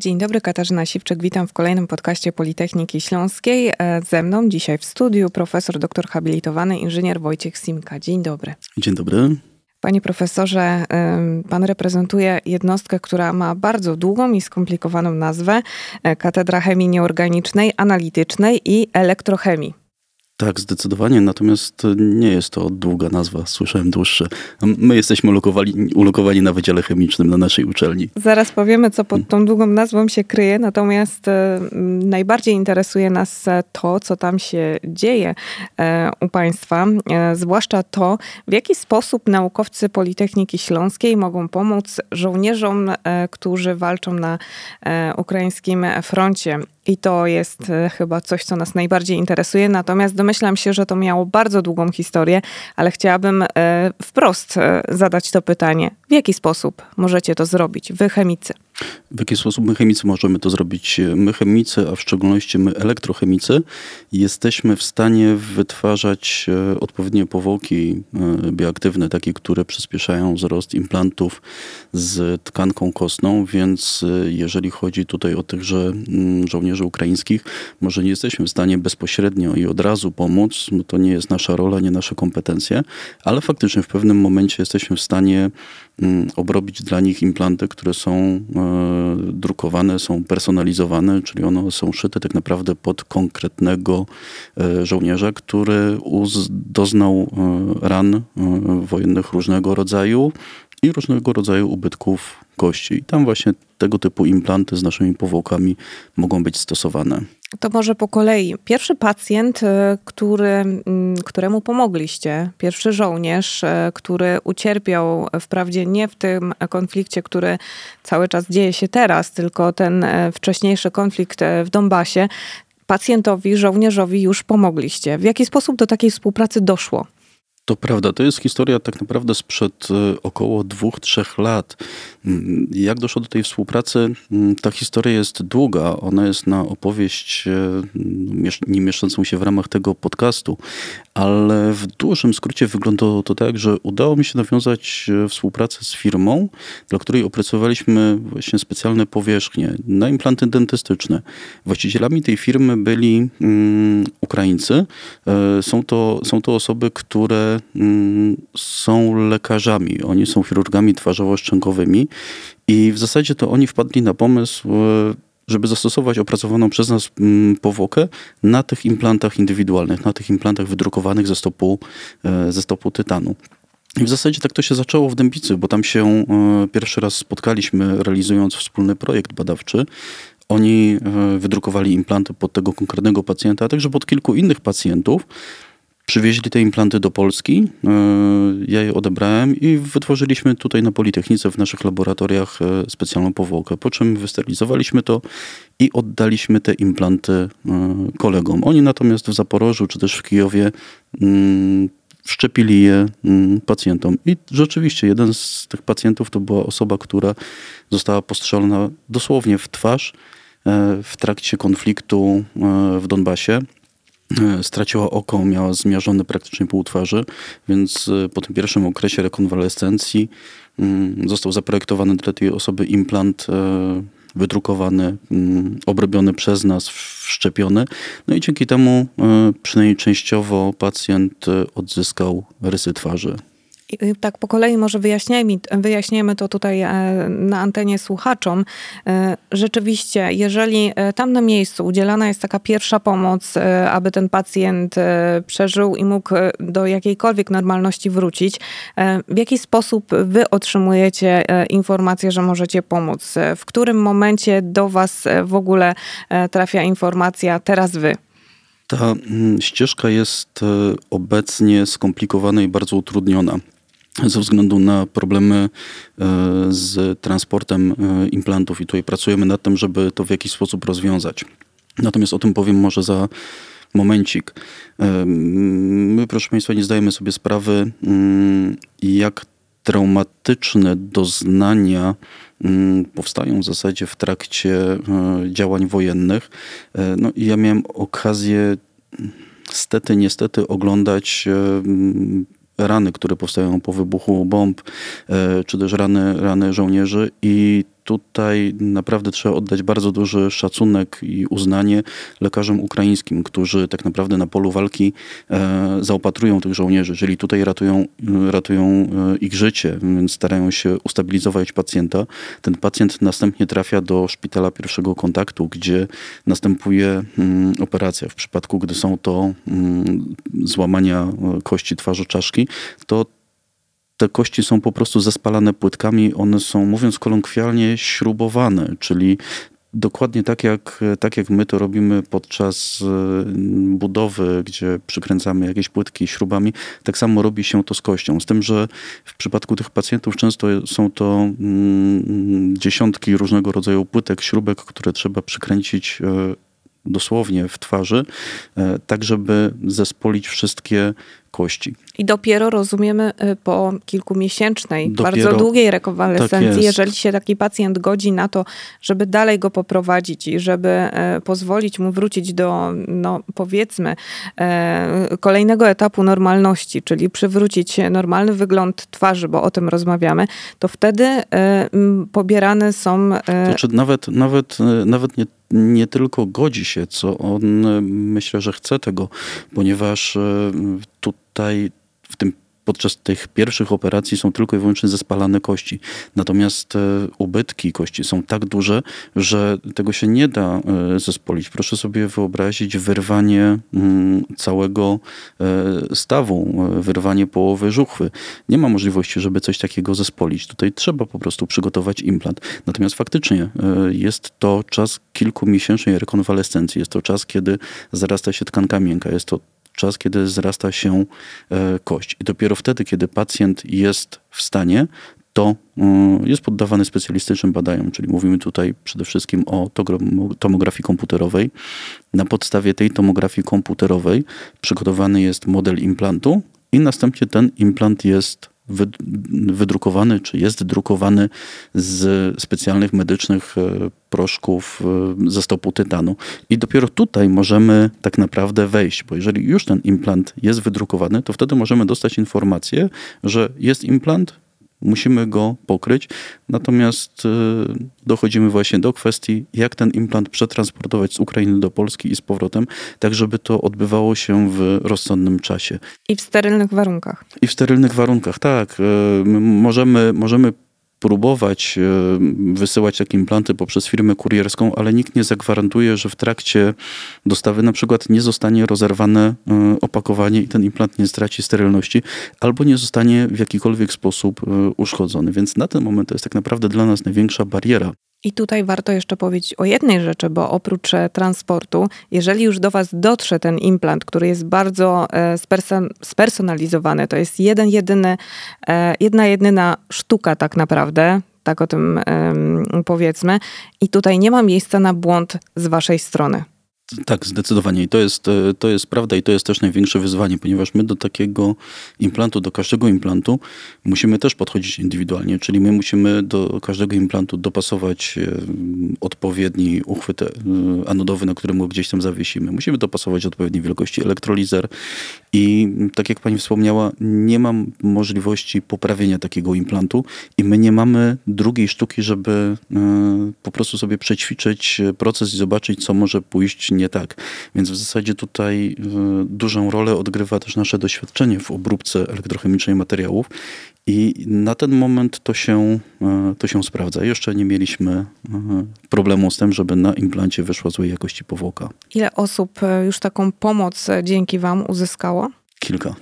Dzień dobry, Katarzyna Siwczyk. Witam w kolejnym podcaście Politechniki Śląskiej. E, ze mną dzisiaj w studiu profesor doktor habilitowany inżynier Wojciech Simka. Dzień dobry. Dzień dobry. Panie profesorze, pan reprezentuje jednostkę, która ma bardzo długą i skomplikowaną nazwę e, Katedra Chemii Nieorganicznej, Analitycznej i Elektrochemii. Tak, zdecydowanie, natomiast nie jest to długa nazwa, słyszałem dłuższe. My jesteśmy ulokowani, ulokowani na Wydziale Chemicznym na naszej uczelni. Zaraz powiemy, co pod tą długą nazwą się kryje, natomiast e, najbardziej interesuje nas to, co tam się dzieje e, u Państwa, e, zwłaszcza to, w jaki sposób naukowcy Politechniki Śląskiej mogą pomóc żołnierzom, którzy walczą na ukraińskim froncie. I to jest e, chyba coś, co nas najbardziej interesuje. Natomiast domyślam się, że to miało bardzo długą historię, ale chciałabym e, wprost e, zadać to pytanie. W jaki sposób możecie to zrobić, wy chemicy? W jaki sposób my chemicy możemy to zrobić? My chemicy, a w szczególności my elektrochemicy, jesteśmy w stanie wytwarzać odpowiednie powłoki bioaktywne, takie, które przyspieszają wzrost implantów z tkanką kostną, więc jeżeli chodzi tutaj o tychże mm, żołnierzy, ukraińskich. Może nie jesteśmy w stanie bezpośrednio i od razu pomóc, to nie jest nasza rola, nie nasze kompetencje, ale faktycznie w pewnym momencie jesteśmy w stanie mm, obrobić dla nich implanty, które są e, drukowane, są personalizowane, czyli one są szyte tak naprawdę pod konkretnego e, żołnierza, który doznał e, ran wojennych różnego rodzaju i różnego rodzaju ubytków kości. I tam właśnie tego typu implanty z naszymi powłokami mogą być stosowane. To może po kolei. Pierwszy pacjent, e, który, mm, któremu pomogliście, pierwszy żołnierz, e, który ucierpiał wprawdzie nie w tym konflikcie, który cały czas dzieje się teraz, tylko ten e, wcześniejszy konflikt w Donbasie, pacjentowi, żołnierzowi już pomogliście. W jaki sposób do takiej współpracy doszło? To prawda, to jest historia tak naprawdę sprzed e, około dwóch, trzech lat. Mm, jak doszło do tej współpracy? Mm, ta historia jest długa. Ona jest na opowieść e, nie mieszczącą się w ramach tego podcastu, ale w dużym skrócie wyglądało to tak, że udało mi się nawiązać e, współpracę z firmą, dla której opracowaliśmy właśnie specjalne powierzchnie na implanty dentystyczne. Właścicielami tej firmy byli um, Ukraińcy. Są to, są to osoby, które Mm, są lekarzami, oni są chirurgami twarzowo-szczękowymi i w zasadzie to oni wpadli na pomysł, e, żeby zastosować opracowaną przez nas mm, powłokę na tych implantach indywidualnych, na tych implantach wydrukowanych ze stopu, e, ze stopu tytanu. I w zasadzie tak to się zaczęło w Dębicy, bo tam się e, pierwszy raz spotkaliśmy, realizując wspólny projekt badawczy. Oni wydrukowali implanty pod tego konkretnego pacjenta, a także pod kilku innych pacjentów. Przywieźli te implanty do Polski, e, ja je odebrałem i wytworzyliśmy tutaj na Politechnice w naszych laboratoriach e, specjalną powłokę, po czym wystylizowaliśmy to i oddaliśmy te implanty e, kolegom. Oni natomiast w Zaporożu czy też w Kijowie mm, wszczepili je mm, pacjentom. I rzeczywiście jeden z tych pacjentów to była osoba, która została postrzelona dosłownie w twarz w trakcie konfliktu w Donbasie. E, straciła oko, miała zmiażone praktycznie pół twarzy, więc e, po tym pierwszym okresie rekonwalescencji mm, został zaprojektowany dla tej osoby implant e, wydrukowany, mm, obrobiony przez nas, wszczepiony. No i dzięki temu przynajmniej częściowo pacjent odzyskał rysy twarzy. I tak po kolei może wyjaśniajmy, to tutaj e, na antenie słuchaczom. E, rzeczywiście, jeżeli e, tam na miejscu udzielana jest taka pierwsza pomoc, aby ten pacjent przeżył i mógł do jakiejkolwiek normalności wrócić, w jaki sposób wy otrzymujecie informację, że możecie pomóc? W którym momencie do was w ogóle trafia informacja, teraz wy? Ta mm, ścieżka jest obecnie skomplikowana i bardzo utrudniona ze względu na problemy e, z transportem e, implantów i tutaj pracujemy nad tym, żeby to w jakiś sposób rozwiązać. Natomiast o tym powiem może za momencik. E, my, proszę Państwa, nie zdajemy sobie sprawy, mm, jak traumatyczne doznania mm, powstają w zasadzie w trakcie działań wojennych. No i ja miałem okazję stety, niestety oglądać rany, które powstają po wybuchu bomb, e, czy też rany, rany żołnierzy i tutaj naprawdę trzeba oddać bardzo duży szacunek i uznanie lekarzom ukraińskim, którzy tak naprawdę na polu walki e, zaopatrują tych żołnierzy, czyli tutaj ratują, ratują e, ich życie, więc starają się ustabilizować pacjenta. Ten pacjent następnie trafia do szpitala pierwszego kontaktu, gdzie następuje mm, operacja. W przypadku, gdy są to mm, złamania e, kości twarzy czaszki, to te kości są po prostu zespalane płytkami, one są, mówiąc kolokwialnie, śrubowane, czyli dokładnie tak jak, tak jak my to robimy podczas e, budowy, gdzie przykręcamy jakieś płytki śrubami, tak samo robi się to z kością. Z tym, że w przypadku tych pacjentów często są to mm, dziesiątki różnego rodzaju płytek, śrubek, które trzeba przykręcić e, dosłownie w twarzy, e, tak żeby zespolić wszystkie kości. I dopiero rozumiemy y, po kilkumiesięcznej, dopiero, bardzo długiej rekonwalescencji, tak jeżeli się taki pacjent godzi na to, żeby dalej go poprowadzić i żeby e, pozwolić mu wrócić do, no powiedzmy, e, kolejnego etapu normalności, czyli przywrócić normalny wygląd twarzy, bo o tym rozmawiamy, to wtedy e, pobierane są... Znaczy nawet, nawet, nawet nie nie tylko godzi się, co on myślę, że chce tego, ponieważ tutaj w tym podczas tych pierwszych operacji są tylko i wyłącznie zespalane kości. Natomiast e, ubytki kości są tak duże, że tego się nie da e, zespolić. Proszę sobie wyobrazić wyrwanie mm, całego e, stawu, wyrwanie połowy żuchwy. Nie ma możliwości, żeby coś takiego zespolić. Tutaj trzeba po prostu przygotować implant. Natomiast faktycznie jest to czas kilkumiesięcznej rekonwalescencji. Jest to czas, kiedy zarasta się tkanka miękka. Jest to czas, kiedy wzrasta się e, kość. I dopiero wtedy, kiedy pacjent jest w stanie, to e, jest poddawany specjalistycznym badaniom, czyli mówimy tutaj przede wszystkim o tomografii komputerowej. Na podstawie tej tomografii komputerowej przygotowany jest model implantu i następnie ten implant jest wydrukowany, czy jest drukowany z specjalnych medycznych e, proszków e, ze stopu tytanu. I dopiero tutaj możemy tak naprawdę wejść, bo jeżeli już ten implant jest wydrukowany, to wtedy możemy dostać informację, że jest implant, musimy go pokryć. Natomiast y, dochodzimy właśnie do kwestii, jak ten implant przetransportować z Ukrainy do Polski i z powrotem, tak żeby to odbywało się w rozsądnym czasie. I w sterylnych warunkach. I w sterylnych warunkach, tak. Y, możemy, możemy próbować e, wysyłać takie implanty poprzez firmę kurierską, ale nikt nie zagwarantuje, że w trakcie dostawy na przykład nie zostanie rozerwane e, opakowanie i ten implant nie straci sterylności, albo nie zostanie w jakikolwiek sposób e, uszkodzony. Więc na ten moment to jest tak naprawdę dla nas największa bariera. I tutaj warto jeszcze powiedzieć o jednej rzeczy, bo oprócz e, transportu, jeżeli już do Was dotrze ten implant, który jest bardzo e, spersonalizowany, to jest jeden, jedyny, e, jedna jedyna sztuka tak naprawdę, tak o tym powiedzmy, i tutaj nie ma miejsca na błąd z Waszej strony. Tak, zdecydowanie. I to jest, e, to jest prawda i to jest też największe wyzwanie, ponieważ my do takiego implantu, do każdego implantu musimy też podchodzić indywidualnie, czyli my musimy do każdego implantu dopasować e, odpowiedni uchwyt e, anodowy, na którym go gdzieś tam zawiesimy. Musimy dopasować odpowiedniej wielkości elektrolizer i tak jak pani wspomniała, nie mam możliwości poprawienia takiego implantu i my nie mamy drugiej sztuki, żeby po prostu sobie przećwiczyć proces i zobaczyć, co może pójść nie tak. Więc w zasadzie tutaj e, dużą rolę odgrywa też nasze doświadczenie w obróbce elektrochemicznej materiałów i na ten moment to się, e, to się sprawdza. Jeszcze nie mieliśmy e, problemu z tym, żeby na implancie wyszła złej jakości powłoka. Ile osób już taką pomoc dzięki Wam uzyskało? Kilka.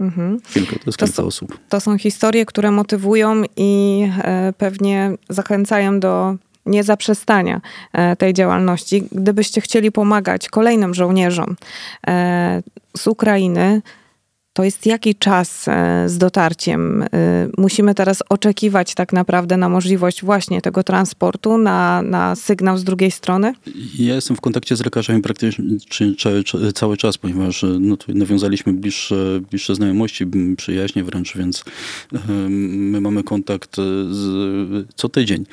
Mhm. Kilka, to jest to kilka są, osób. To są historie, które motywują i pewnie zachęcają do niezaprzestania e, tej działalności. Gdybyście chcieli pomagać kolejnym żołnierzom e, z Ukrainy, to jest jaki czas e, z dotarciem? Musimy teraz oczekiwać tak naprawdę na możliwość właśnie tego transportu, na, na sygnał z drugiej strony? Ja jestem w kontakcie z lekarzami praktycznie cały, czas, ponieważ no, nawiązaliśmy bliższe, bliższe znajomości, przyjaźnie wręcz, więc my mamy kontakt z, co tydzień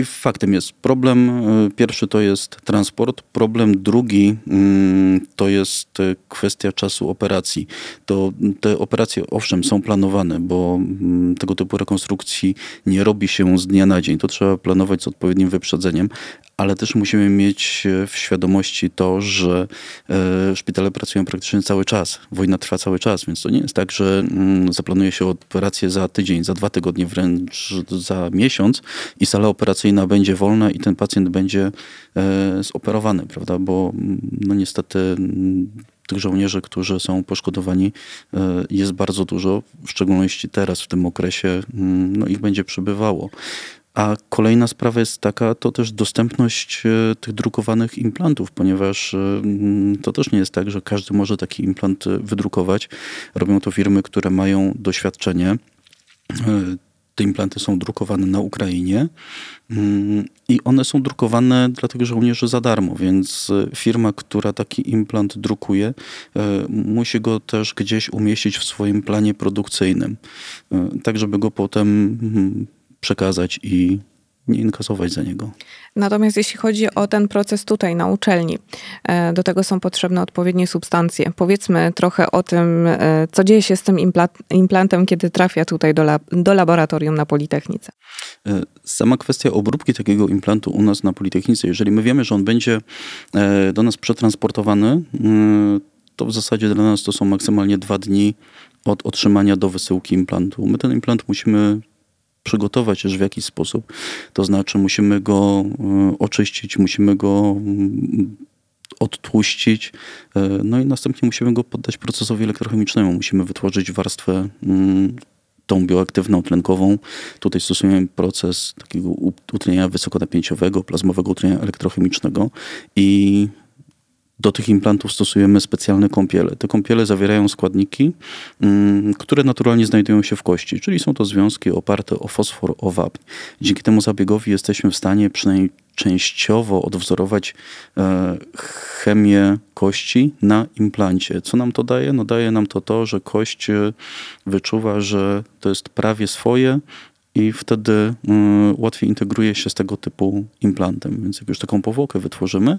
I faktem jest problem. e, Pierwszy to jest transport. Problem drugi mm, to jest e, kwestia czasu operacji. To te operacje owszem są planowane, bo mm, tego typu rekonstrukcji nie robi się z dnia na dzień. To trzeba planować z odpowiednim wyprzedzeniem, ale też musimy mieć e, w świadomości to, że szpitale pracują praktycznie cały czas. Wojna trwa cały czas, więc to nie jest tak, że mm, zaplanuje się operację za tydzień, za dwa tygodnie, wręcz za miesiąc i sala operacyjna będzie wolna i ten pacjent będzie e, zoperowany, prawda? Bo mm, no niestety mm, tych żołnierzy, którzy są poszkodowani, e, jest bardzo dużo, w szczególności teraz, w tym okresie, mm, no ich będzie przybywało. A kolejna sprawa jest taka, to też dostępność e, tych drukowanych implantów, ponieważ to też nie jest tak, że każdy może taki implant wydrukować. Robią to firmy, które mają doświadczenie. Te implanty są drukowane na Ukrainie mm, i one są drukowane dla tych żołnierzy za darmo, więc e, firma, która taki implant drukuje, e, musi go też gdzieś umieścić w swoim planie produkcyjnym, e, tak żeby go potem mm, przekazać i nie inkasować za niego. Natomiast jeśli chodzi o ten proces tutaj na uczelni, e, do tego są potrzebne odpowiednie substancje. Powiedzmy trochę o tym, e, co dzieje się z tym impla- implantem, kiedy trafia tutaj do, lab- do laboratorium na Politechnice. E, Sama kwestia obróbki takiego implantu u nas na Politechnice, jeżeli my wiemy, że on będzie do nas przetransportowany, e, to w zasadzie dla nas to są maksymalnie dwa dni od otrzymania do wysyłki implantu. My ten implant musimy przygotować już w jakiś sposób. To znaczy musimy go e, oczyścić, musimy go mm, odtłuścić, e, no i następnie musimy go poddać procesowi elektrochemicznemu. Musimy wytworzyć warstwę mm, tą bioaktywną, tlenkową. Tutaj stosujemy proces takiego utlenienia wysokonapięciowego, plazmowego utlenienia elektrochemicznego i do tych implantów stosujemy specjalne kąpiele. Te kąpiele zawierają składniki, mm, które naturalnie znajdują się w kości, czyli są to związki oparte o fosfor, o wapń. Dzięki temu zabiegowi jesteśmy w stanie przynajmniej częściowo odwzorować e, chemię kości na implancie. Co nam to daje? No daje nam to to, że kość e, wyczuwa, że to jest prawie swoje i wtedy y, łatwiej integruje się z tego typu implantem. Więc jak już taką powłokę wytworzymy,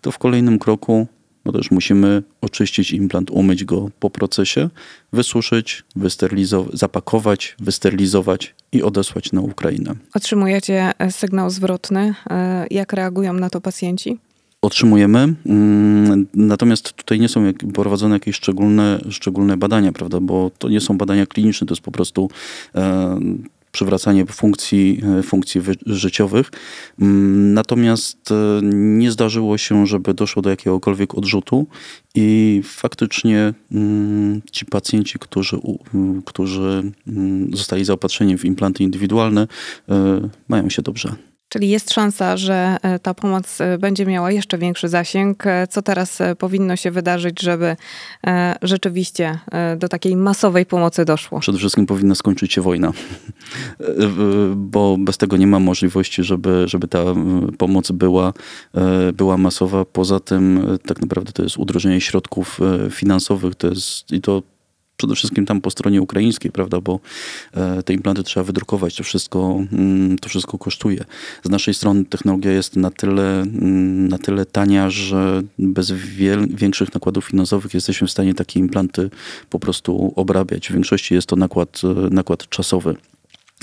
to w kolejnym kroku no też musimy oczyścić implant, umyć go po procesie, wysuszyć, wysterylizować, zapakować, wysterylizować i odesłać na Ukrainę. Otrzymujecie e, sygnał zwrotny. E, Jak reagują na to pacjenci? Otrzymujemy, mm, natomiast tutaj nie są prowadzone jakieś szczególne, szczególne badania, prawda, bo to nie są badania kliniczne, to jest po prostu e, przywracanie funkcji, e, funkcji wy- życiowych. Mm, Natomiast e, nie zdarzyło się, żeby doszło do jakiegokolwiek odrzutu i faktycznie mm, ci pacjenci, którzy, u- m, którzy mm, zostali zaopatrzeni w implanty indywidualne, e, mają się dobrze. Czyli jest szansa, że e, ta pomoc e, będzie miała jeszcze większy zasięg. E, Co teraz powinno się wydarzyć, żeby rzeczywiście do takiej masowej pomocy doszło? Przede wszystkim powinna skończyć się wojna, bo bez tego nie ma możliwości, żeby, żeby ta pomoc była, była masowa. Poza tym tak naprawdę to jest udrożnienie środków finansowych, to jest i to przede wszystkim tam po stronie ukraińskiej, prawda, bo e, te implanty trzeba wydrukować, to wszystko, mm, to wszystko kosztuje. Z naszej strony technologia jest na tyle, mm, na tyle tania, że bez większych nakładów finansowych jesteśmy w stanie takie implanty po prostu obrabiać. W większości jest to nakład, e, nakład czasowy,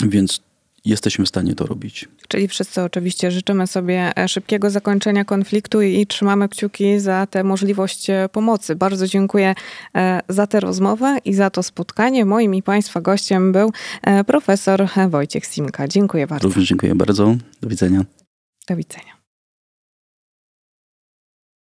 więc jesteśmy w stanie to robić. Czyli wszyscy oczywiście życzymy sobie e, szybkiego zakończenia konfliktu i trzymamy kciuki za tę możliwość e, pomocy. Bardzo dziękuję e, za tę rozmowę i za to spotkanie. Moim i Państwa gościem był profesor Wojciech Simka. Dziękuję bardzo. Również dziękuję bardzo. Do widzenia. Do widzenia.